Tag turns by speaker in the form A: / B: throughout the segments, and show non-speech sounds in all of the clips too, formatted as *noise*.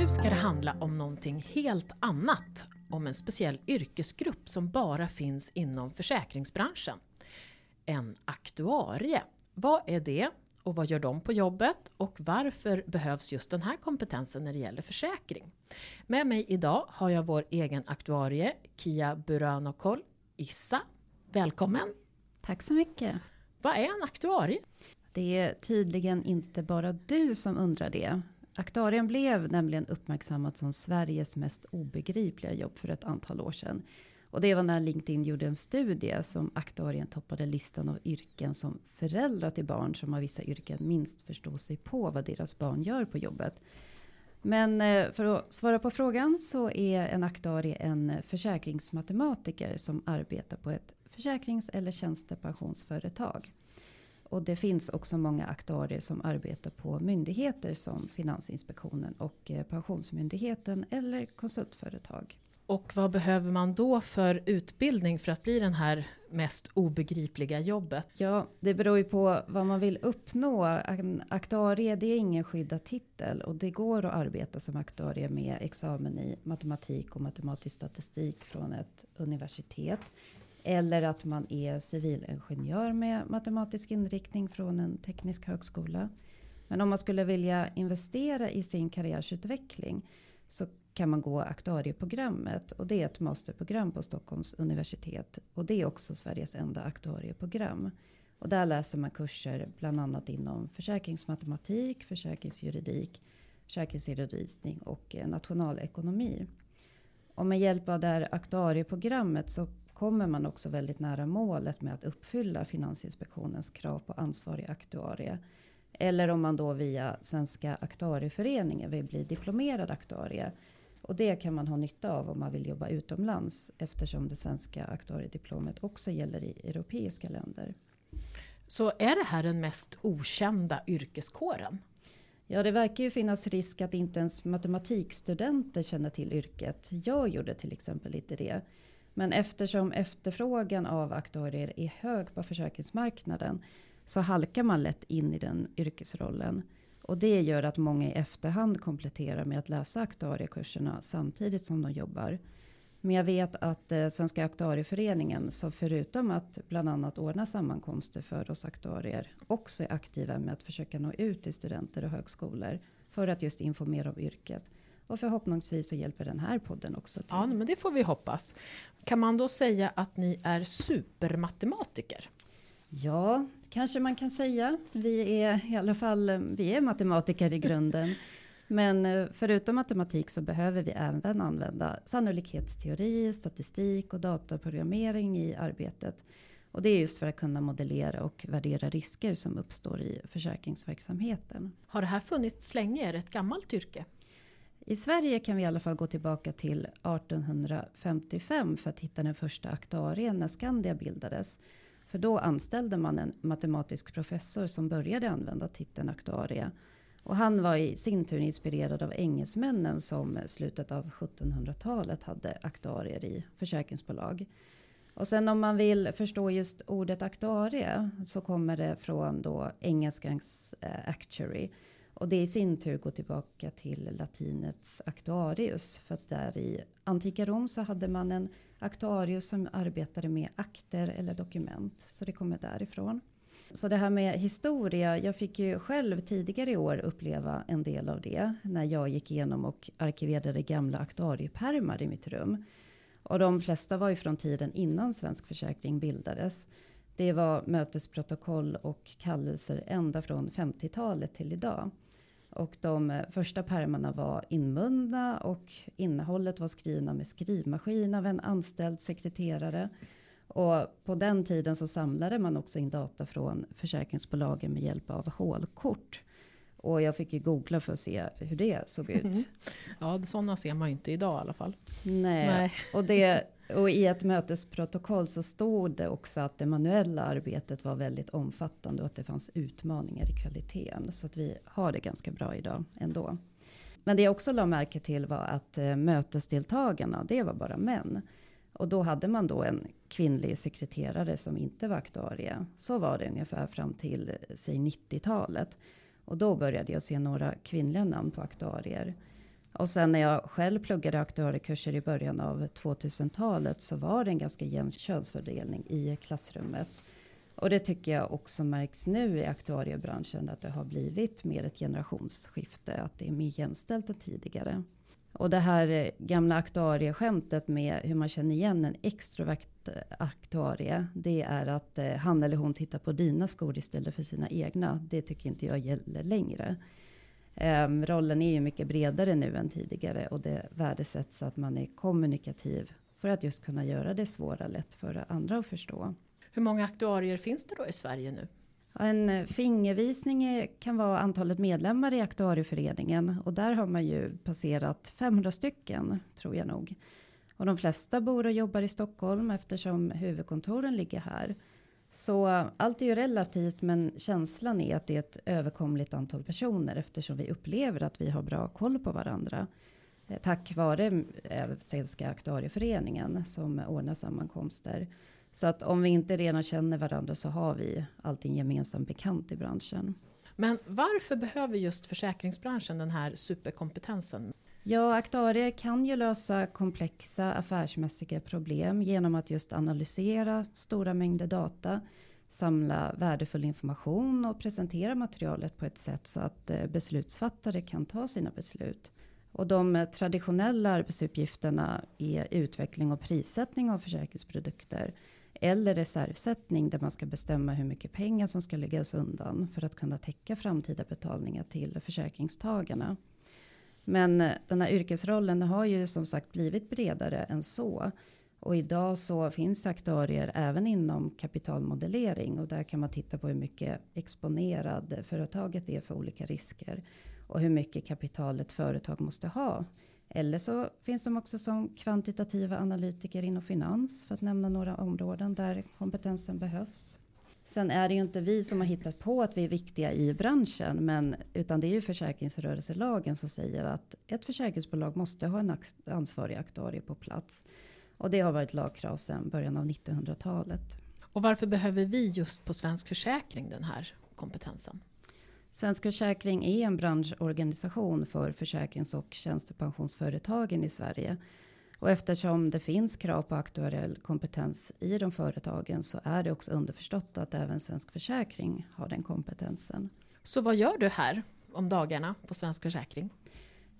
A: Nu ska det handla om någonting helt annat, om en speciell yrkesgrupp som bara finns inom försäkringsbranschen. En aktuarie. Vad är det och vad gör de på jobbet och varför behövs just den här kompetensen när det gäller försäkring? Med mig idag har jag vår egen aktuarie Kia Buranokol, Issa. Välkommen!
B: Tack så mycket.
A: Vad är en aktuarie?
B: Det är tydligen inte bara du som undrar det. Aktuarien blev nämligen uppmärksammat som Sveriges mest obegripliga jobb för ett antal år sedan. Och det var när LinkedIn gjorde en studie som aktuarien toppade listan av yrken som föräldrar till barn som har vissa yrken minst förstår sig på vad deras barn gör på jobbet. Men eh, för att svara på frågan så är en aktuarie en försäkringsmatematiker som arbetar på ett försäkrings eller tjänstepensionsföretag. Och det finns också många aktuarier som arbetar på myndigheter som Finansinspektionen och eh, Pensionsmyndigheten eller konsultföretaag.
A: Och vad behöver man då för utbildning för att bli den här mest obegripliga jobbet?
B: Ja, det beror ju på vad man vill uppnå. En aktuarie, det är ingen skyddad titel och det går att arbeta som aktuarie med examen i matematik och matematisk statistik från ett universitet. Eller att man är civilingenjör med matematisk inriktning från en teknisk högskola. Men om man skulle vilja investera i sin karriärsutveckling så kan man gå aktuarieprogrammet och det är ett masterprogram på Stockholms universitet och det är också Sveriges enda aktuarieprogram. Och där läser man kurser bland annat inom försäkringsmatematik, försäkringsjuridik, försäkringsredovisning och eh, nationalekonomi. Och med hjälp av det här aktuarieprogrammet så kommer man också väldigt nära målet med att uppfylla Finansinspektionens krav på ansvarig aktuarie. Eller om man då via Svenska aktuarieföreningen vill bli diplomerad aktuarie. Och det kan man ha nytta av om man vill jobba utomlands eftersom det svenska aktuariediplomet också gäller i europeiska länder.
A: Så är det här den mest okända yrkeskåren?
B: Ja, det verkar ju finnas risk att inte ens matematikstudenter känner till yrket. Jag gjorde till exempel inte det. Men eftersom efterfrågan av aktuarier är hög på försäkringsmarknaden så halkar man lätt in i den yrkesrollen. Och det gör att många i efterhand kompletterar med att läsa aktuariekurserna samtidigt som de jobbar. Men jag vet att eh, Svenska aktuarieföreningen, som förutom att bland annat ordna sammankomster för oss aktuarier, också är aktiva med att försöka nå ut till studenter och högskolor för att just informera om yrket. Och förhoppningsvis så hjälper den här podden också till.
A: Ja, men det får vi hoppas. Kan man då säga att ni är supermatematiker?
B: Ja, kanske man kan säga. Vi är i alla fall vi är matematiker i grunden. *laughs* Men eh, förutom matematik så behöver vi även använda sannolikhetsteori, statistik och dataprogrammering i arbetet. Och det är just för att kunna modellera och värdera risker som uppstår i försäkringsverksamheten.
A: Har det här funnits länge? Är det ett gammalt yrke?
B: I Sverige kan vi i alla fall gå tillbaka till 1855 för att hitta den första aktuarien när Skandia bildades. För då anställde man en matematisk professor som började använda titeln aktuarie. Och han var i sin tur inspirerad av engelsmännen som slutet av 1700-talet hade aktuarier i försäkringsbolag. Och sen om man vill förstå just ordet aktuarie så kommer det från då engelskans eh, actuary. Och det i sin tur går tillbaka till latinets actuarius. För att där i antika Rom så hade man en actuarius som arbetade med akter eller dokument. Så det kommer därifrån. Så det här med historia, jag fick ju själv tidigare i år uppleva en del av det. När jag gick igenom och arkiverade gamla aktuariepärmar i mitt rum. Och de flesta var ju från tiden innan Svensk Försäkring bildades. Det var mötesprotokoll och kallelser ända från 50-talet till idag. Och de första pärmarna var inbundna och innehållet var skrivna med skrivmaskin av en anställd sekreterare. Och på den tiden så samlade man också in data från försäkringsbolagen med hjälp av hålkort. Och jag fick ju googla för att se hur det såg ut.
A: Ja, sådana ser man ju inte idag i alla fall.
B: Nej, Nej. och det och i ett mötesprotokoll så stod det också att det manuella arbetet var väldigt omfattande och att det fanns utmaningar i kvaliteten. Så att vi har det ganska bra idag ändå. Men det jag också la märke till var att eh, mötesdeltagarna, det var bara män. Och då hade man då en kvinnlig sekreterare som inte var aktuarie. Så var det ungefär fram till eh, säg 90-talet. Och då började jag se några kvinnliga namn på aktuarier. Och sen när jag själv pluggade aktuariekurser i början av 2000-talet så var det en ganska jämn könsfördelning i klassrummet. Och det tycker jag också märks nu i aktuariebranschen att det har blivit mer ett generationsskifte. Att det är mer jämställt än tidigare. Och det här gamla aktuarieskämtet med hur man känner igen en extrovert aktuarie. Det är att eh, han eller hon tittar på dina skor istället för sina egna. Det tycker inte jag gäller längre. Um, rollen är ju mycket bredare nu än tidigare och det värdesätts att man är kommunikativ för att just kunna göra det svåra lätt för andra att förstå.
A: Hur många aktuarier finns det då i Sverige nu?
B: En fingervisning kan vara antalet medlemmar i aktuarieföreningen och där har man ju passerat 500 stycken tror jag nog. Och de flesta bor och jobbar i Stockholm eftersom huvudkontoren ligger här. Så allt är ju relativt, men känslan är att det är ett överkomligt antal personer eftersom vi upplever att vi har bra koll på varandra. Eh, tack vare eh, Svenska aktuarieföreningen som ordnar sammankomster. Så att om vi inte redan känner varandra så har vi allting gemensamt bekant i branschen.
A: Men varför behöver just försäkringsbranschen den här superkompetensen?
B: Ja, aktuarier kan ju lösa komplexa affärsmässiga problem genom att just analysera stora mängder data, samla värdefull information och presentera materialet på ett sätt så att eh, beslutsfattare kan ta sina beslut. Och de eh, traditionella arbetsuppgifterna är utveckling och prissättning av försäkringsprodukter eller reservsättning där man ska bestämma hur mycket pengar som ska läggas undan för att kunna täcka framtida betalningar till försäkringstagarna. Men eh, den här yrkesrollen har ju som sagt blivit bredare än så. Och idag så finns aktörer även inom kapitalmodellering och där kan man titta på hur mycket exponerad företaget är för olika risker och hur mycket kapital ett företag måste ha. Eller så finns de också som kvantitativa analytiker inom finans för att nämna några områden där kompetensen behövs. Sen är det ju inte vi som har hittat på att vi är viktiga i branschen, men utan det är ju försäkringsrörelselagen som säger att ett försäkringsbolag måste ha en ansvarig aktuarie på plats. Och det har varit lagkrav sedan början av 1900-talet.
A: Och varför behöver vi just på Svensk Försäkring den här kompetensen?
B: Svensk Försäkring är en branschorganisation för försäkrings och tjänstepensionsföretagen i Sverige. Och eftersom det finns krav på aktuell kompetens i de företagen så är det också underförstått att även Svensk Försäkring har den kompetensen.
A: Så vad gör du här om dagarna på Svensk Försäkring?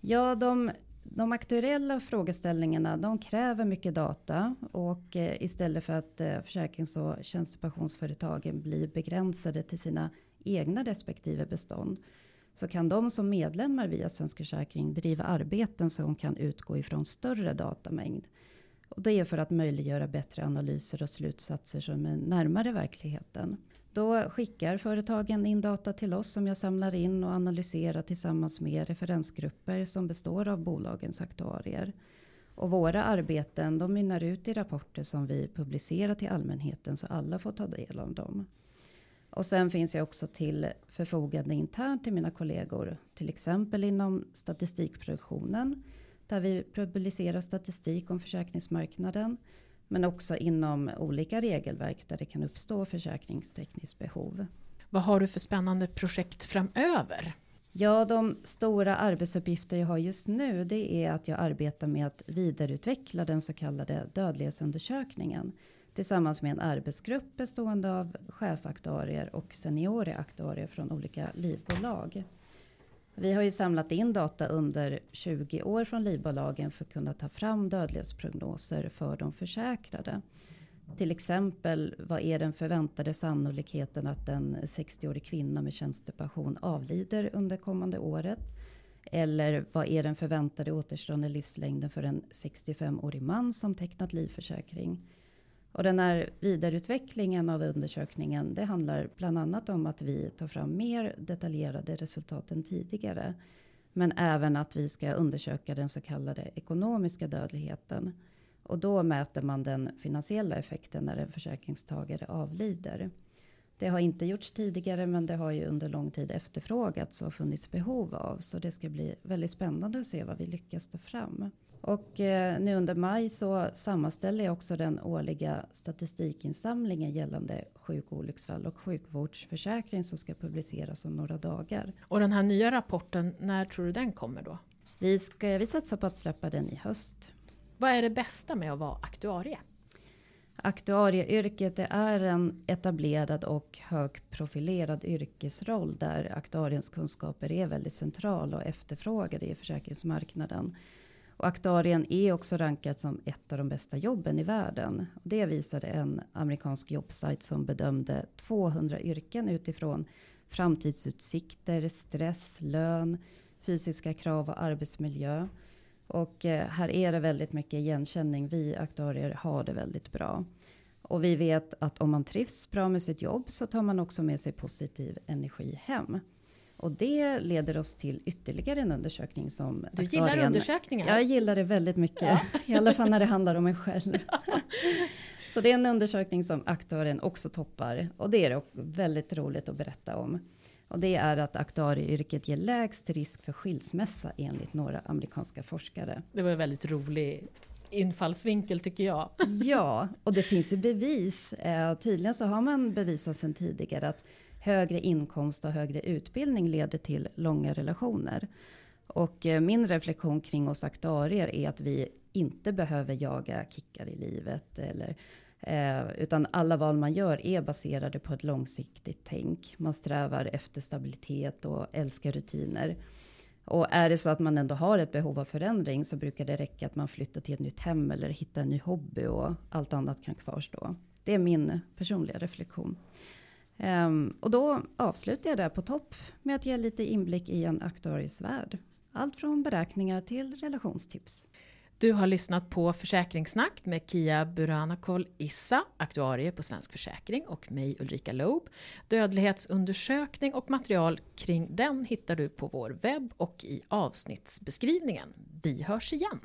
B: Ja, de, de aktuella frågeställningarna de kräver mycket data och eh, istället för att eh, försäkrings och tjänstepensionsföretagen blir begränsade till sina egna respektive bestånd så kan de som medlemmar via Svensk Försäkring driva arbeten som kan utgå ifrån större datamängd. Och det är för att möjliggöra bättre analyser och slutsatser som är närmare verkligheten. Då skickar företagen in data till oss som jag samlar in och analyserar tillsammans med referensgrupper som består av bolagens aktuarier. Och våra arbeten de mynnar ut i rapporter som vi publicerar till allmänheten så alla får ta del av dem. Och sen finns jag också till förfogande internt till mina kollegor. Till exempel inom statistikproduktionen. Där vi publicerar statistik om försäkringsmarknaden. Men också inom olika regelverk där det kan uppstå försäkringstekniskt behov.
A: Vad har du för spännande projekt framöver?
B: Ja, de stora arbetsuppgifter jag har just nu, det är att jag arbetar med att vidareutveckla den så kallade dödlighetsundersökningen tillsammans med en arbetsgrupp bestående av chefaktuarier och senioraktuarier från olika livbolag. Vi har ju samlat in data under 20 år från livbolagen för att kunna ta fram dödlighetsprognoser för de försäkrade. Till exempel, vad är den förväntade sannolikheten att en 60-årig kvinna med tjänstepension avlider under kommande året? Eller vad är den förväntade återstående livslängden för en 65-årig man som tecknat livförsäkring? Och den här vidareutvecklingen av undersökningen, det handlar bland annat om att vi tar fram mer detaljerade resultat än tidigare. Men även att vi ska undersöka den så kallade ekonomiska dödligheten. Och då mäter man den finansiella effekten när en försäkringstagare avlider. Det har inte gjorts tidigare, men det har ju under lång tid efterfrågats och funnits behov av. Så det ska bli väldigt spännande att se vad vi lyckas ta fram. Och eh, nu under maj så sammanställer jag också den årliga statistikinsamlingen gällande sjukolycksfall och sjukvårdsförsäkring som ska publiceras om några dagar.
A: Och den här nya rapporten, när tror du den kommer då?
B: Vi, ska, vi satsar på att släppa den i höst.
A: Vad är det bästa med att vara aktuarie?
B: Aktuarieyrket det är en etablerad och högprofilerad yrkesroll där aktuariens kunskaper är väldigt centrala och efterfrågade i försäkringsmarknaden. Och aktuarien är också rankat som ett av de bästa jobben i världen. Det visade en amerikansk jobbsajt som bedömde 200 yrken utifrån framtidsutsikter, stress, lön, fysiska krav och arbetsmiljö. Och eh, här är det väldigt mycket igenkänning. Vi aktuarier har det väldigt bra. Och vi vet att om man trivs bra med sitt jobb så tar man också med sig positiv energi hem. Och det leder oss till ytterligare en undersökning som
A: Du gillar undersökningar?
B: Jag gillar det väldigt mycket. Ja. I alla fall när det handlar om mig själv. *laughs* så det är en undersökning som aktuaren också toppar. Och det är väldigt roligt att berätta om. Och det är att aktuarieyrket ger lägst risk för skilsmässa enligt några amerikanska forskare.
A: Det var en väldigt rolig infallsvinkel tycker jag.
B: Ja, och det finns ju bevis. Eh, tydligen så har man bevisat sedan tidigare att högre inkomst och högre utbildning leder till långa relationer. Och eh, min reflektion kring oss aktuarier är att vi inte behöver jaga kickar i livet eller Eh, utan alla val man gör är baserade på ett långsiktigt tänk. Man strävar efter stabilitet och älskar rutiner. Och är det så att man ändå har ett behov av förändring så brukar det räcka att man flyttar till ett nytt hem eller hittar en ny hobby och allt annat kan kvarstå. Det är min personliga reflektion. Um, och då avslutar jag där på topp med att ge lite inblick i en aktuaries värld. Allt från beräkningar till relationstips.
A: Du har lyssnat på Försäkringssnack med Kia Buranakol Issa, aktuarie på Svensk Försäkring och mig Ulrika Loeb. Dödlighetsundersökning och material kring den hittar du på vår webb och i avsnittsbeskrivningen. Vi hörs igen!